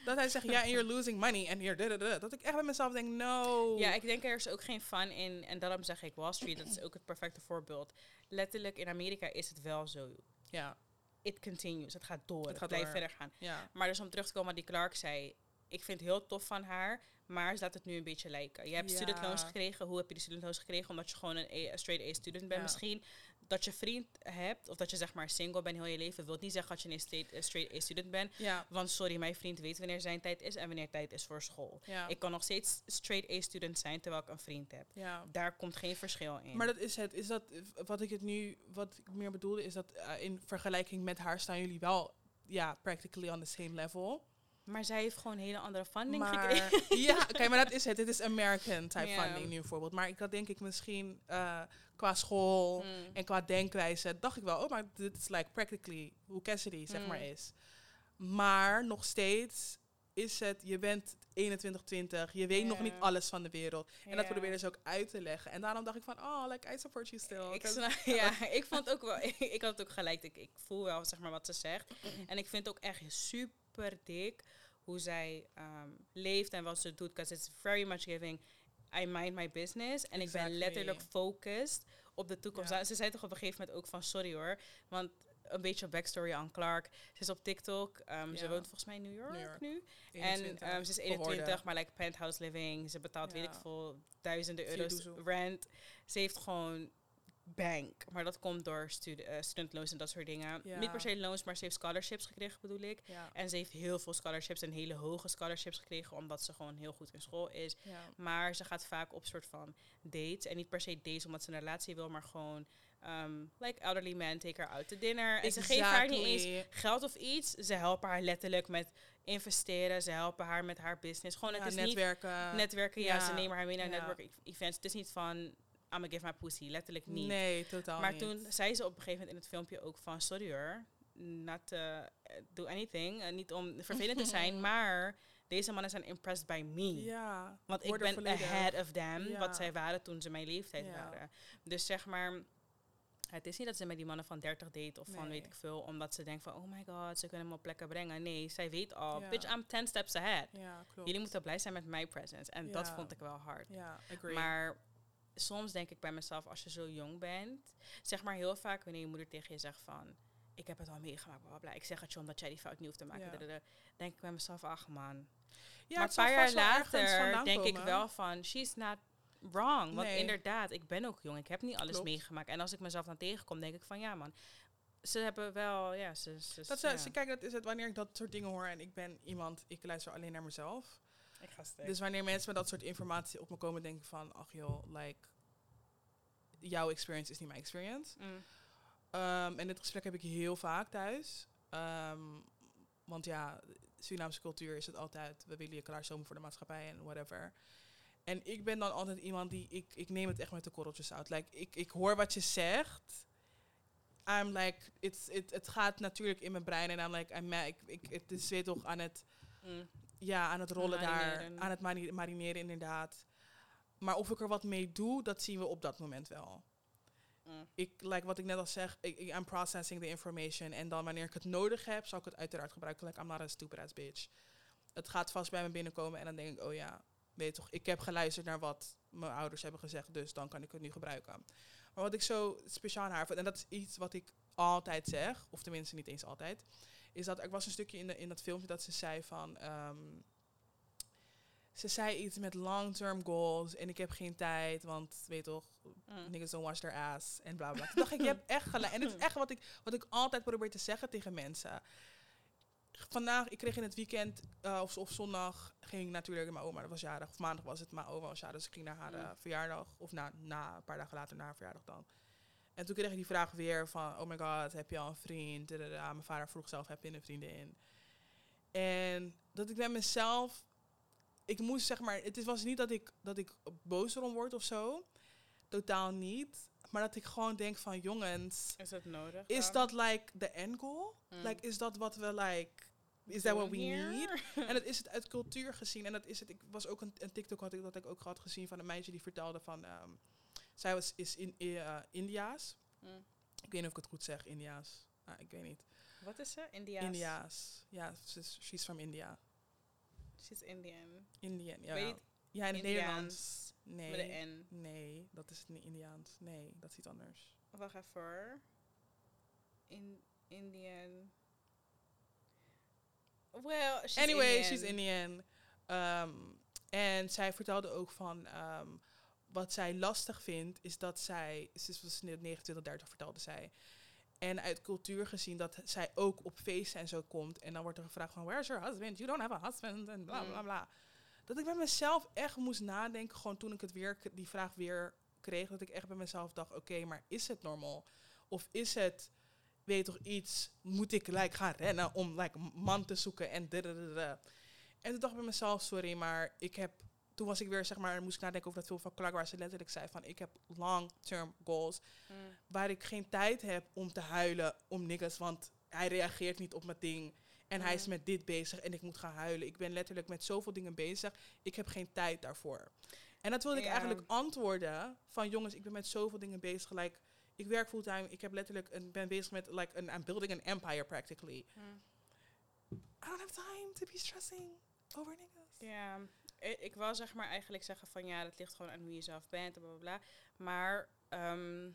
Dat hij zegt, ja, and you're losing money. En hier, da, da, da. Dat ik echt bij mezelf denk, no. Ja, ik denk er is ook geen fun in. En daarom zeg ik Wall Street, dat is ook het perfecte voorbeeld. Letterlijk, in Amerika is het wel zo. ja, It continues, het gaat door, Het het, gaat blijft door. verder gaan. ja. Maar dus om terug te komen wat die Clark zei. Ik vind het heel tof van haar, maar ze laat het nu een beetje lijken. Je hebt Ja. student loans gekregen. Hoe heb je die student loans gekregen? Omdat je gewoon een, A- een straight A student bent Ja. misschien. Dat je vriend hebt, of dat je zeg maar single bent heel je leven, wil niet zeggen dat je een straight, een straight A student bent. Ja, Want sorry, mijn vriend weet wanneer zijn tijd is en wanneer tijd is voor school. ja. Ik kan nog steeds straight A student zijn terwijl ik een vriend heb. ja. Daar komt geen verschil in. Maar dat is het. Is dat wat ik het nu, wat ik meer bedoelde, is dat eh, in vergelijking met haar staan jullie wel, ja, practically on the same level. Maar zij heeft gewoon een hele andere funding Maar gekregen. ja, kijk, maar dat is het. Dit is American type funding nu bijvoorbeeld. Maar ik had denk ik misschien eh, qua school Mm. en qua denkwijze, dacht ik wel, oh, maar dit is like practically hoe Cassidy zeg Mm. maar is. Maar nog steeds is het, je bent 21, 20, je weet nog niet alles van de wereld. En dat Ja. probeerde ze ook uit te leggen. En daarom dacht ik van, oh, like, I support you still. Ik, ja, ik vond ook wel, ik had het ook gelijk. Ik, ik voel wel zeg maar wat ze zegt. En ik vind het ook echt super dik hoe zij ehm, leeft en wat ze doet. Because it's very much giving, I mind my business. En ik ben letterlijk focused op de toekomst. Ja. Ze zei toch op een gegeven moment ook van, sorry hoor. Want een beetje backstory aan Clark. Ze is op TikTok. ehm, Ze woont volgens mij in New York, New York. nu. 21, En ehm, ze is behoorde. 21, maar like penthouse living. Ze betaalt, weet ik veel, duizenden euro's rent. Ze heeft gewoon bank. Maar dat komt door stud eh, studentloons en dat soort dingen. Ja. Niet per se loans, maar ze heeft scholarships gekregen, bedoel ik. Ja. En ze heeft heel veel scholarships en hele hoge scholarships gekregen, omdat ze gewoon heel goed in school is. Ja. Maar ze gaat vaak op soort van dates. En niet per se dates omdat ze een relatie wil, maar gewoon... ehm, like elderly men take her out to dinner. En ze geven haar niet eens geld of iets. Ze helpen haar letterlijk met investeren. Ze helpen haar met haar business. Gewoon, Ja, het is netwerken. niet netwerken. Ja, ze nemen haar mee naar ja. network e- events. Het is niet van, I'm gonna give my pussy. Letterlijk niet. Nee, totaal maar niet. toen zei ze op een gegeven moment in het filmpje ook van, sorry hoor, not to do anything. Eh, niet om vervelend te zijn, maar deze mannen zijn impressed by me. Ja. Want ik ben volledig- ahead of them, Ja. wat zij waren toen ze mijn leeftijd Ja. waren. Dus zeg maar, het is niet dat ze met die mannen van 30 date of van weet ik veel, omdat ze denkt van, oh my god, ze kunnen me op plekken brengen. Nee, zij weet al, bitch, I'm 10 steps ahead. Ja, klopt. Jullie moeten blij zijn met my presence. En dat vond ik wel hard. Ja, agree. Maar soms denk ik bij mezelf, als je zo jong bent, zeg maar heel vaak wanneer je moeder tegen je zegt van, ik heb het al meegemaakt, bla bla. Ik zeg het je omdat jij die fout niet hoeft te maken. Ja. Denk ik bij mezelf, ach man. ja, maar een paar jaar later denk ik wel van, she's not wrong. Want Nee. inderdaad, ik ben ook jong. Ik heb niet alles Klopt. meegemaakt. En als ik mezelf dan tegenkom, denk ik van, ja man. Ze hebben wel, ja, ze... ze Dat ja. ze, ze- kijk, dat is het wanneer ik dat soort dingen hoor en ik ben iemand, ik luister alleen naar mezelf. Ik ga. Dus wanneer mensen met dat soort informatie op me komen, denk ik van, ach joh, like, jouw experience is niet mijn experience. Mm. Ehm, en dit gesprek heb ik heel vaak thuis. Ehm, want ja, Surinaamse cultuur is het altijd, we willen je klaarstomen voor de maatschappij en whatever. En ik ben dan altijd iemand die, ik, ik neem het echt met de korreltjes uit. Like, ik, ik hoor wat je zegt. I'm like, it's, it, het gaat natuurlijk in mijn brein en I'm like, I'm, ik, ik, het is weer toch aan het, Mm. Ja, aan het rollen daar, aan het mari- marineren inderdaad. Maar of ik er wat mee doe, dat zien we op dat moment wel. Mm. Ik, like wat ik net al zeg, ik, I'm processing the information. En dan wanneer ik het nodig heb, zal ik het uiteraard gebruiken. Like, I'm not a stupid ass bitch. Het gaat vast bij me binnenkomen en dan denk ik, oh ja, weet toch, ik heb geluisterd naar wat mijn ouders hebben gezegd, dus dan kan ik het nu gebruiken. Maar wat ik zo speciaal aan haar vind, en dat is iets wat ik altijd zeg, of tenminste niet eens altijd, is dat er was een stukje in, de, in dat filmpje dat ze zei van, ehm, ze zei iets met long-term goals en ik heb geen tijd, want weet toch, Mm. niggas don't wash their ass en bla bla. Toen dacht ik, je hebt echt gelijk. En het is echt wat ik, wat ik altijd probeer te zeggen tegen mensen. Vandaag, ik kreeg in het weekend, eh, of, of zondag, ging ik natuurlijk, mijn oma dat was jarig, of maandag was het, mijn oma was jarig, dus ik ging naar haar eh, Mm. verjaardag, of na, na, een paar dagen later naar haar verjaardag dan. En toen kreeg ik die vraag weer van, oh my god, heb je al een vriend? Dadada. Mijn vader vroeg zelf, heb je een vriendin? En dat ik met mezelf, ik moest zeg maar, het was niet dat ik, dat ik boos erom word of zo, totaal niet. Maar dat ik gewoon denk van, jongens, Is dat nodig? is dan? dat like the end goal? Mm. Like, is dat wat we like, is that what we need? En dat is het uit cultuur gezien. En dat is het. Ik was ook een, een TikTok had ik dat ik ook had gezien van een meisje die vertelde van. ehm, zij was is in eh, Indiaas. Mm. Ik weet niet of ik het goed zeg, Indiaas. Ah, ik weet niet. Wat is ze? Indiaas? Indiaas. Ja, she's, she's from India. She's Indian. Indian. Ja. Weet ja, in het Indiaans Nederlands. Nee. Met een N. Nee, dat is niet Indiaans. Nee, dat is iets anders. Wacht even. In Indian. Well, she's anyway, Indian. she's Indian. Ehm, en zij vertelde ook van ehm, wat zij lastig vindt, is dat zij, ze was net 29, 30 vertelde zij. En uit cultuur gezien dat zij ook op feesten en zo komt. En dan wordt er gevraagd van, where's your husband? You don't have a husband. En bla bla Mm. bla. Dat ik bij mezelf echt moest nadenken, gewoon toen ik het weer, die vraag weer kreeg, dat ik echt bij mezelf dacht, oké, maar is het normaal? Of is het, weet toch iets, moet ik like, gaan rennen om like, man te zoeken en. En toen dacht ik bij mezelf, sorry, maar ik heb, toen was ik weer, zeg maar, moest ik nadenken over dat film van Clark, waar ze letterlijk zei van, ik heb long-term goals, Mm. waar ik geen tijd heb om te huilen om niggas, want hij reageert niet op mijn ding. En hij is Mm. met dit bezig en ik moet gaan huilen. Ik ben letterlijk met zoveel dingen bezig. Ik heb geen tijd daarvoor. En dat wilde ik eigenlijk antwoorden van jongens, ik ben met zoveel dingen bezig. Like, ik werk fulltime. Ik heb letterlijk een, ben bezig met like een I'm building an empire practically. Mm. I don't have time to be stressing over niggas. Ja, ik, ik wil zeg maar eigenlijk zeggen van ja, dat ligt gewoon aan hoe je zelf bent en bla bla bla. Maar ehm,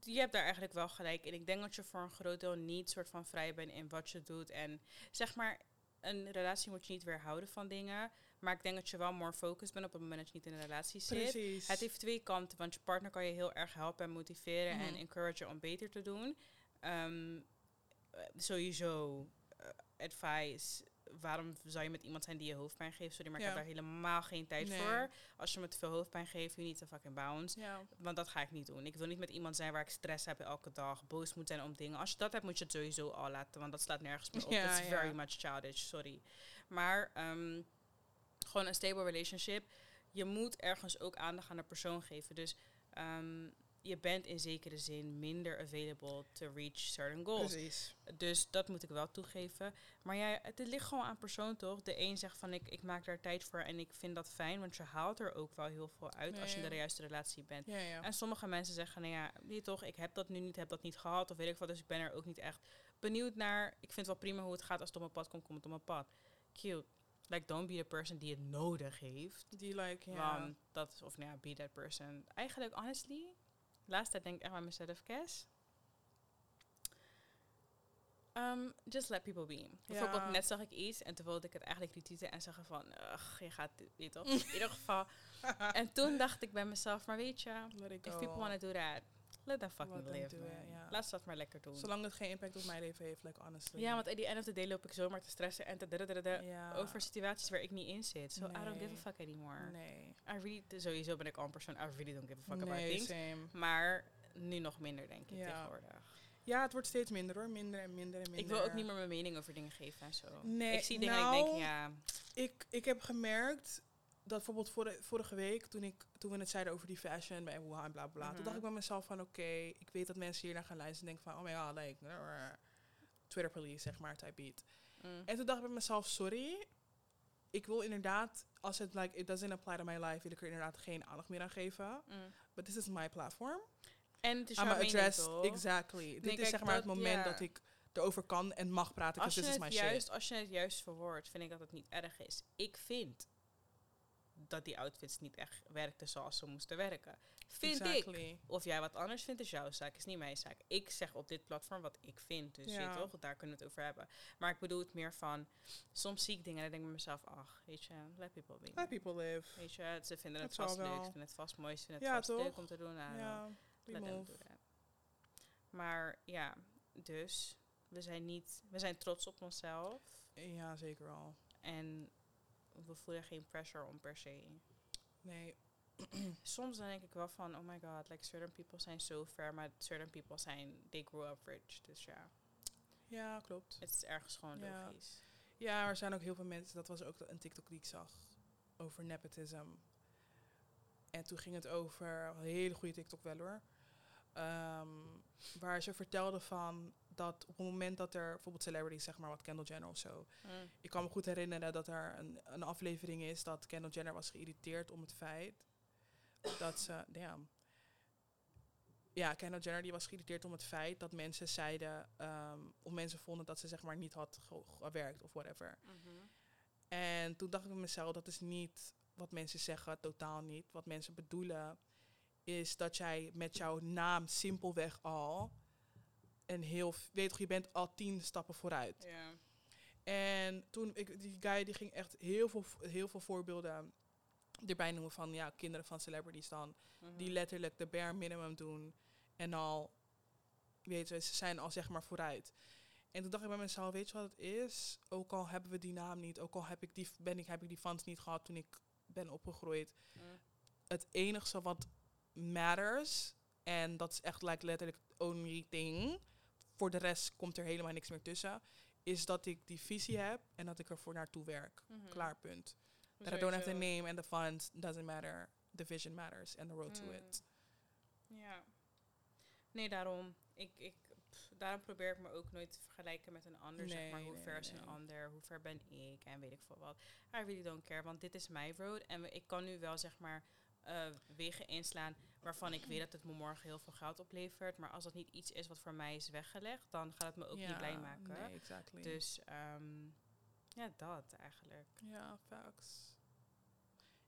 je hebt daar eigenlijk wel gelijk in. Ik denk dat je voor een groot deel niet soort van vrij bent in wat je doet. En zeg maar, een relatie moet je niet weerhouden van dingen. Maar ik denk dat je wel more focused bent op het moment dat je niet in een relatie zit. Precies. Het heeft twee kanten, want je partner kan je heel erg helpen en motiveren en Mhm. encouragen om beter te doen. Ehm, eh, sowieso eh, advice. Waarom zou je met iemand zijn die je hoofdpijn geeft? Sorry, maar ik Ja. heb daar helemaal geen tijd Nee. voor. Als je me te veel hoofdpijn geeft, you need to fucking bounce. ja. Want dat ga ik niet doen. Ik wil niet met iemand zijn waar ik stress heb elke dag, boos moet zijn om dingen. Als je dat hebt, moet je het sowieso al laten, want dat slaat nergens meer op. Ja, It's very much childish, sorry. Maar ehm, gewoon een stable relationship. Je moet ergens ook aandacht aan de persoon geven. Dus ehm, je bent in zekere zin minder available to reach certain goals. Precies. Dus dat moet ik wel toegeven. Maar ja, het ligt gewoon aan persoon toch? De een zegt van ik, ik maak daar tijd voor en ik vind dat fijn, want je haalt er ook wel heel veel uit als je in de juiste relatie bent. Ja, ja. En sommige mensen zeggen, nou ja, nee toch, ik heb dat nu niet, heb dat niet gehad, of weet ik wat, dus ik ben er ook niet echt benieuwd naar. Ik vind het wel prima hoe het gaat als het op mijn pad komt, komt het op mijn pad. Cute. Like, don't be the person die het nodig heeft. Die like, ja. Dat is, of nou ja, be that person. Eigenlijk, honestly, laatst tijd denk ik echt bij mezelf, Kes. Um, just let people be. Bijvoorbeeld, net zag ik iets en toen wilde ik het eigenlijk retweeten en zeggen van, ugh, je gaat dit niet op. In ieder geval. En toen dacht ik bij mezelf, maar weet je, if people want to do that, let them fucking Let them live, do it, man. ja. Laat ze dat maar lekker doen. Zolang het geen impact op mijn leven heeft, like honestly. ja, want at the end of the day loop ik zomaar te stressen en te Ja. over situaties waar ik niet in zit. So I don't give a fuck anymore. Nee. I really, sowieso ben ik al een persoon, I really don't give a fuck about Nee, things. same. Maar nu nog minder, denk ik, Ja. tegenwoordig. Ja, het wordt steeds minder hoor. Minder en minder en minder. Ik wil ook niet meer mijn mening over dingen geven en zo. Nee, ik zie dingen en ik denk, nou, ja, Ik, ik heb gemerkt dat bijvoorbeeld vorige, vorige week, toen, ik, toen we het zeiden over die fashion bij Wuhan en bla bla, bla, toen Mhm. dacht ik bij mezelf van oké, ik weet dat mensen hier naar gaan luisteren en denken van, oh my god, like, Twitter police, zeg maar, type beat. mm, En toen dacht ik bij mezelf, sorry, ik wil inderdaad, als het like, it doesn't apply to my life, wil ik er inderdaad geen aandacht meer aan geven. mm. But this is my platform. En het is jouw address, exactly. Dit kijk, is zeg maar het moment ja. dat ik erover kan en mag praten, Als je, is het my juist, shit. als je het juist verwoordt, vind ik dat het niet erg is. Ik vind dat die outfits niet echt werkten zoals ze moesten werken. Vind ik. Of jij wat anders vindt, is jouw zaak, is niet mijn zaak. Ik zeg op dit platform wat ik vind, dus Ja. je toch, daar kunnen we het over hebben. Maar ik bedoel het meer van, soms zie ik dingen en dan denk ik bij mezelf, ach, weet je, let people be. Let people live. Weet je, ze vinden het Dat vast leuk, ze vinden het vast mooi, ze vinden het Ja, vast leuk om te doen. Nou, Ja, let them do that. Maar ja, dus we zijn niet, we zijn trots op onszelf Ja, zeker wel. en we voelen geen pressure om per se. Nee, Soms dan denk ik wel van, oh my god, like certain people zijn so fair, maar certain people zijn, they grew up rich. Dus ja, ja, klopt. het is ergens gewoon Ja. logisch. Ja, er zijn ook heel veel mensen, dat was ook een TikTok die ik zag, over nepotism. En toen ging het over, een hele goede TikTok wel hoor, ehm, waar ze vertelde van dat op het moment dat er bijvoorbeeld celebrities, zeg maar wat Kendall Jenner of zo. Mm. Ik kan me goed herinneren dat er een, een aflevering is dat Kendall Jenner was geïrriteerd om het feit dat ze, damn. Ja, Kendall Jenner die was geïrriteerd om het feit dat mensen zeiden, ehm, of mensen vonden dat ze zeg maar niet had ge- gewerkt of whatever. Mhm. En toen dacht ik mezelf, dat is niet wat mensen zeggen, totaal niet. Wat mensen bedoelen is dat jij met jouw naam simpelweg al een heel, weet toch, je bent al tien stappen vooruit. Ja. En toen, ik, die guy die ging echt heel veel, heel veel voorbeelden erbij noemen van ja, kinderen van celebrities dan, Mhm. die letterlijk de bare minimum doen en al, weet je, ze zijn al zeg maar vooruit. En toen dacht ik bij mezelf, weet je wat het is? Ook al hebben we die naam niet, ook al heb ik die, ben ik, heb ik die funds niet gehad toen ik ben opgegroeid. Mm. Het enige wat matters, en dat is echt like, letterlijk only thing, voor de rest komt er helemaal niks meer tussen, is dat ik die visie heb en dat ik ervoor naartoe werk. Mhm. Klaar, punt. That I don't have the name and the funds, doesn't matter. The vision matters and the road to Mm. it. Ja. Nee, daarom. Ik, ik, pff, daarom probeer ik me ook nooit te vergelijken met een ander. zeg maar, hoe nee, ver nee, is een ander? Hoe ver ben ik? En weet ik veel wat. I really don't care, want dit is mijn road. En ik kan nu wel, zeg maar, eh, wegen inslaan waarvan ik weet dat het me morgen heel veel geld oplevert. Maar als dat niet iets is wat voor mij is weggelegd, dan gaat het me ook niet blij maken. Nee, exactly. Dus ehm, ja, dat eigenlijk. Ja, facts.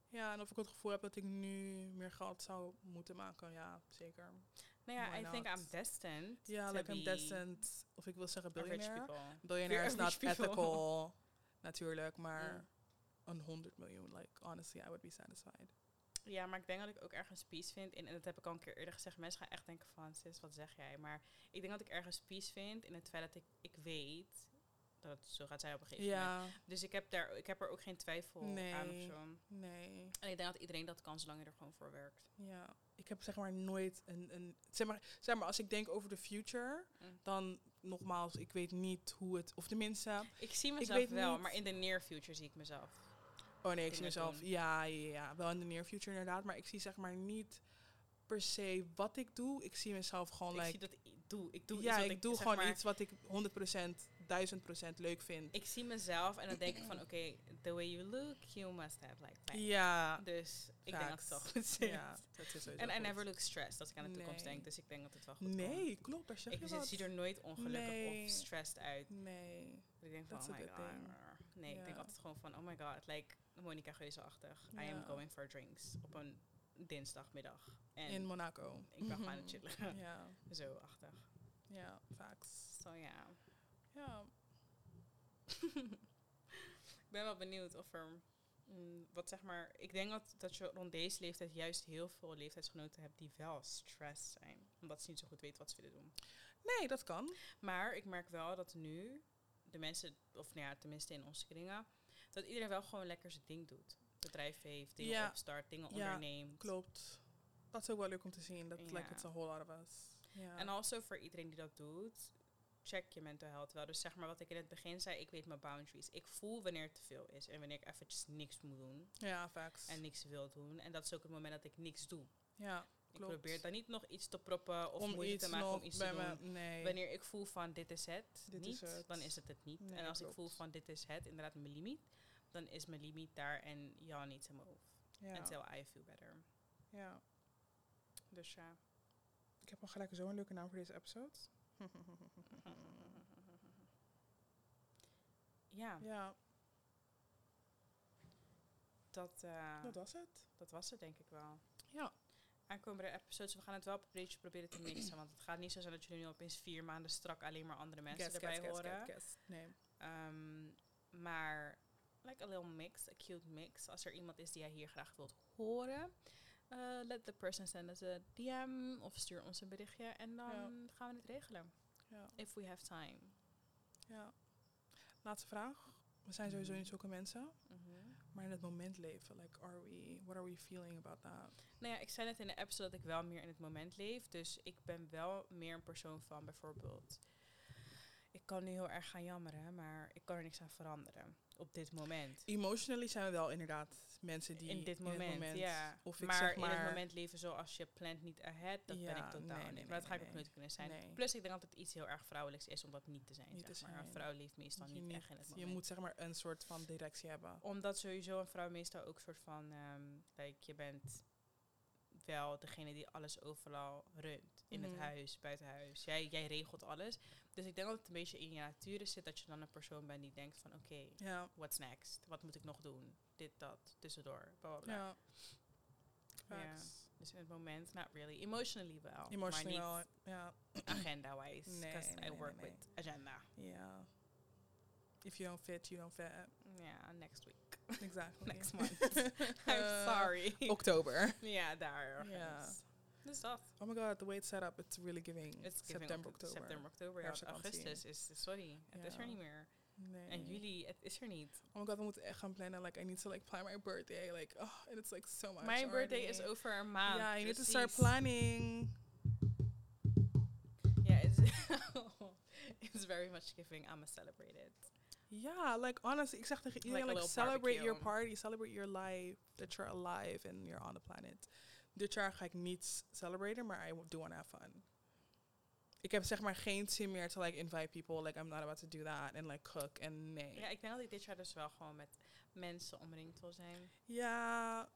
Ja, en of ik het gevoel heb dat ik nu meer geld zou moeten maken, ja, zeker. Nou ja, Why I think? I'm destined Ja, to like I'm destined, of ik wil zeggen billionaire. Billionaire is not ethical, natuurlijk, maar een 100 miljoen, like, honestly, I would be satisfied. Ja, maar ik denk dat ik ook ergens peace vind. In, en dat heb ik al een keer eerder gezegd. Mensen gaan echt denken van, sis, wat zeg jij? Maar ik denk dat ik ergens peace vind in het feit dat ik, ik weet dat het zo gaat zijn op een gegeven moment. Dus ik heb, daar, ik heb er ook geen twijfel aan of Nee. zo. nee, En ik denk dat iedereen dat kan, zolang je er gewoon voor werkt. ja. Ik heb zeg maar nooit een, een zeg, maar, zeg maar, als ik denk over de future, Mm. dan nogmaals, ik weet niet hoe het, of tenminste, Ik zie mezelf wel, niet- maar in de near future zie ik mezelf. Oh nee, ik zie mezelf. Ja, ja, ja, wel in de near future inderdaad. Maar ik zie zeg maar niet per se wat ik doe. Ik zie mezelf gewoon ik zie like. dat ik doe. Ik doe ja, iets wat ik doe zeg gewoon maar, iets wat ik 100%, 1000% leuk vind. Ik zie mezelf en dan denk ik van, oké, the way you look, you must have like that. ja, Dus ik denk dat het wel Facts. goed zit. ja, dat is En I never look stressed als ik aan de toekomst Nee. denk. Dus ik denk dat het wel goed komt. Nee, klopt, daar zeg Ik je zie- zie er nooit ongelukkig Nee. of stressed uit. Nee, Ik denk van, That's oh my god. thing. Nee, ik denk altijd gewoon van, oh my god, like Monica Geuze-achtig. I am going for drinks op een dinsdagmiddag. En in Monaco. ik ben gewoon aan het chillen. ja, Zo achtig. ja, facts. Zo ja. Ja, Ik ben wel benieuwd of er, mm, wat zeg maar, ik denk dat, dat je rond deze leeftijd juist heel veel leeftijdsgenoten hebt die wel stressed zijn. Omdat ze niet zo goed weten wat ze willen doen. nee, dat kan. Maar ik merk wel dat nu de mensen, of nou ja, tenminste in onze kringen, dat iedereen wel gewoon lekker zijn ding doet. Bedrijf heeft, dingen Ja. opstart, dingen Ja, onderneemt. Klopt. Dat is ook wel leuk om te zien. Dat like Ja. it's a whole lot of us. Ja. En also voor iedereen die dat doet, check je mental health wel. Dus zeg maar wat ik in het begin zei, ik weet mijn boundaries. Ik voel wanneer het te veel is en wanneer ik eventjes niks moet doen ja, facts. en niks wil doen. En dat is ook het moment dat ik niks doe. ja, Ik Klopt. probeer dan niet nog iets te proppen of om moeite te maken om iets te doen. nee. Wanneer ik voel van dit is het Dit niet, is het. dan is het het niet. Nee, en als ik voel van dit is het, inderdaad mijn limiet, dan is mijn limiet daar en y'all need to move. ja. Until I feel better. ja. Dus ja. Ik heb al gelijk zo'n leuke naam voor deze episode. Ja, ja, dat, eh, dat was het. dat was het denk ik wel. Ja. Aankomende episodes, we gaan het wel een beetje proberen te mixen. Want het gaat niet zo zijn dat jullie nu opeens vier maanden strak alleen maar andere mensen Guess, erbij guess, horen. guess, guess. Nee. Ehm, maar like a little mix, a cute mix. Als er iemand is die jij hier graag wilt horen, eh, let the person send us a DM of stuur ons een berichtje en dan Ja. gaan we het regelen. Ja. If we have time. ja. Laatste vraag. We zijn sowieso niet zulke mensen. Maar in het moment leven, like, are we, what are we feeling about that? Nou ja, ik zei net in de episode dat ik wel meer in het moment leef. Dus ik ben wel meer een persoon van bijvoorbeeld. Ik kan nu heel erg gaan jammeren, maar ik kan er niks aan veranderen. Op dit moment. Emotionally zijn we wel inderdaad mensen die in dit het moment, ja. Of ik maar, zeg in maar, het moment leven zoals je plant niet ahead, dat ben ik totaal nee, maar dat ga ik ook nooit kunnen zijn. Plus ik denk dat het iets heel erg vrouwelijks is om dat niet te zijn. Niet te zeg maar. Een vrouw leeft meestal je, niet, niet- echt in het je moment. moet zeg maar een soort van directie hebben. Omdat sowieso een vrouw meestal ook soort van, like, je bent wel degene die alles overal runt. In Mhm. het huis, buiten huis. Jij, jij regelt alles. Dus ik denk dat het een beetje in je natuur zit dat je dan een persoon bent die denkt van oké, Ja. what's next? Wat moet ik nog doen? Dit, dat, tussendoor, bla bla bla. Ja. Ja. Dus in het moment, not really. Emotionally wel. Emotionally maar wel, ja. agenda-wise. Nee, I work nee, with agenda. Ja. If you don't fit, you don't fit. Ja, next week. Exactly. Next month. I'm Uh, sorry. October. Yeah, ergens. Ja. Dus dat. Oh my god, the way it's set up, it's really giving It's giving September, oct- oktober. September, oktober. Ja, augustus is, sorry, het is er niet meer. Nee. En juli, het is er niet. Oh my god, we moeten echt gaan plannen. Like, I need to like plan my birthday. Like, oh, and it's like so much. Mijn birthday is over een maand. Yeah, you need to start planning. Ja, it's, it's very much giving. I'm a celebrated. Ja, like honestly, ik zeg tegen iedereen, Like like, celebrate your party, celebrate your life, that you're alive and you're on the planet. Dit jaar ga ik niet celebraten, maar I do want to have fun. Ik heb zeg maar geen zin meer to like invite people, like I'm not about to do that and like cook en nee. Ja, ik denk dat ik dit jaar dus wel gewoon met mensen omringd wil zijn. Ja,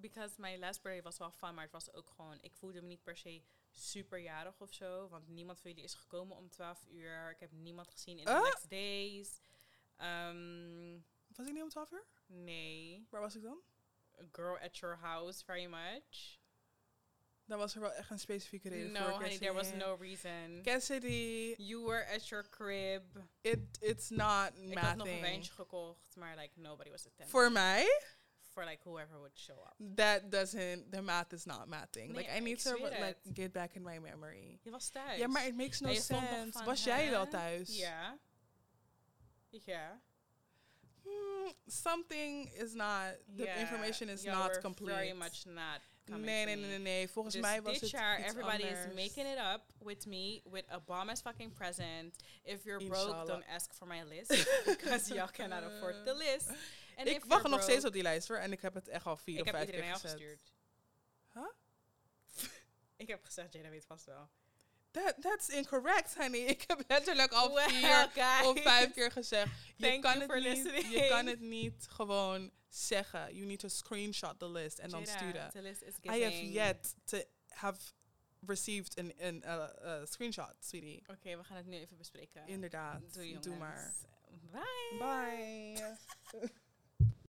Because mijn last birthday was wel fun, maar het was ook gewoon... Ik voelde me niet per se superjarig of zo. Want niemand van jullie is gekomen om 12 uur. Ik heb niemand gezien in de Ah! next days. Ehm, was ik niet om 12 uur? nee. Waar was ik dan? A girl at your house, very much. Dan was er wel echt een specifieke reden No, voor. honey, there was no reason. Cassidy, You were at your crib. it, it's not Ik had nog een wijntje gekocht, maar like nobody was attending. Voor mij, For like whoever would show up. that doesn't, the math is not mathing. Like I need to like get back in my memory. Je was thuis. Ja, maar it makes no En je stond nog sense. Was jij wel thuis? Ja. Ja. Hmm, something is not, the Ja, information is y'all not complete. Very much not coming nee, to nee, me. nee, nee, nee. Volgens Dus mij was dit het jaar, iets everybody is making it up with me with a bomb ass fucking present. If you're broke, don't ask for my list because y'all cannot afford the list. And Ik wacht nog steeds op die lijst hoor. En ik heb het echt al vier Ik of vijf keer gezet. gestuurd. Huh? Ik heb gezegd, Jada weet vast wel. That, that's incorrect, honey. Ik heb letterlijk al Well, vier guys. of vijf keer gezegd. Je kan, het niet, je kan het niet gewoon zeggen. You need to screenshot the list en dan sturen. The list is I have yet to have received an, uh, uh, screenshot, sweetie. Oké, we gaan het nu even bespreken. Inderdaad. Doe, Doe maar. Bye. Bye.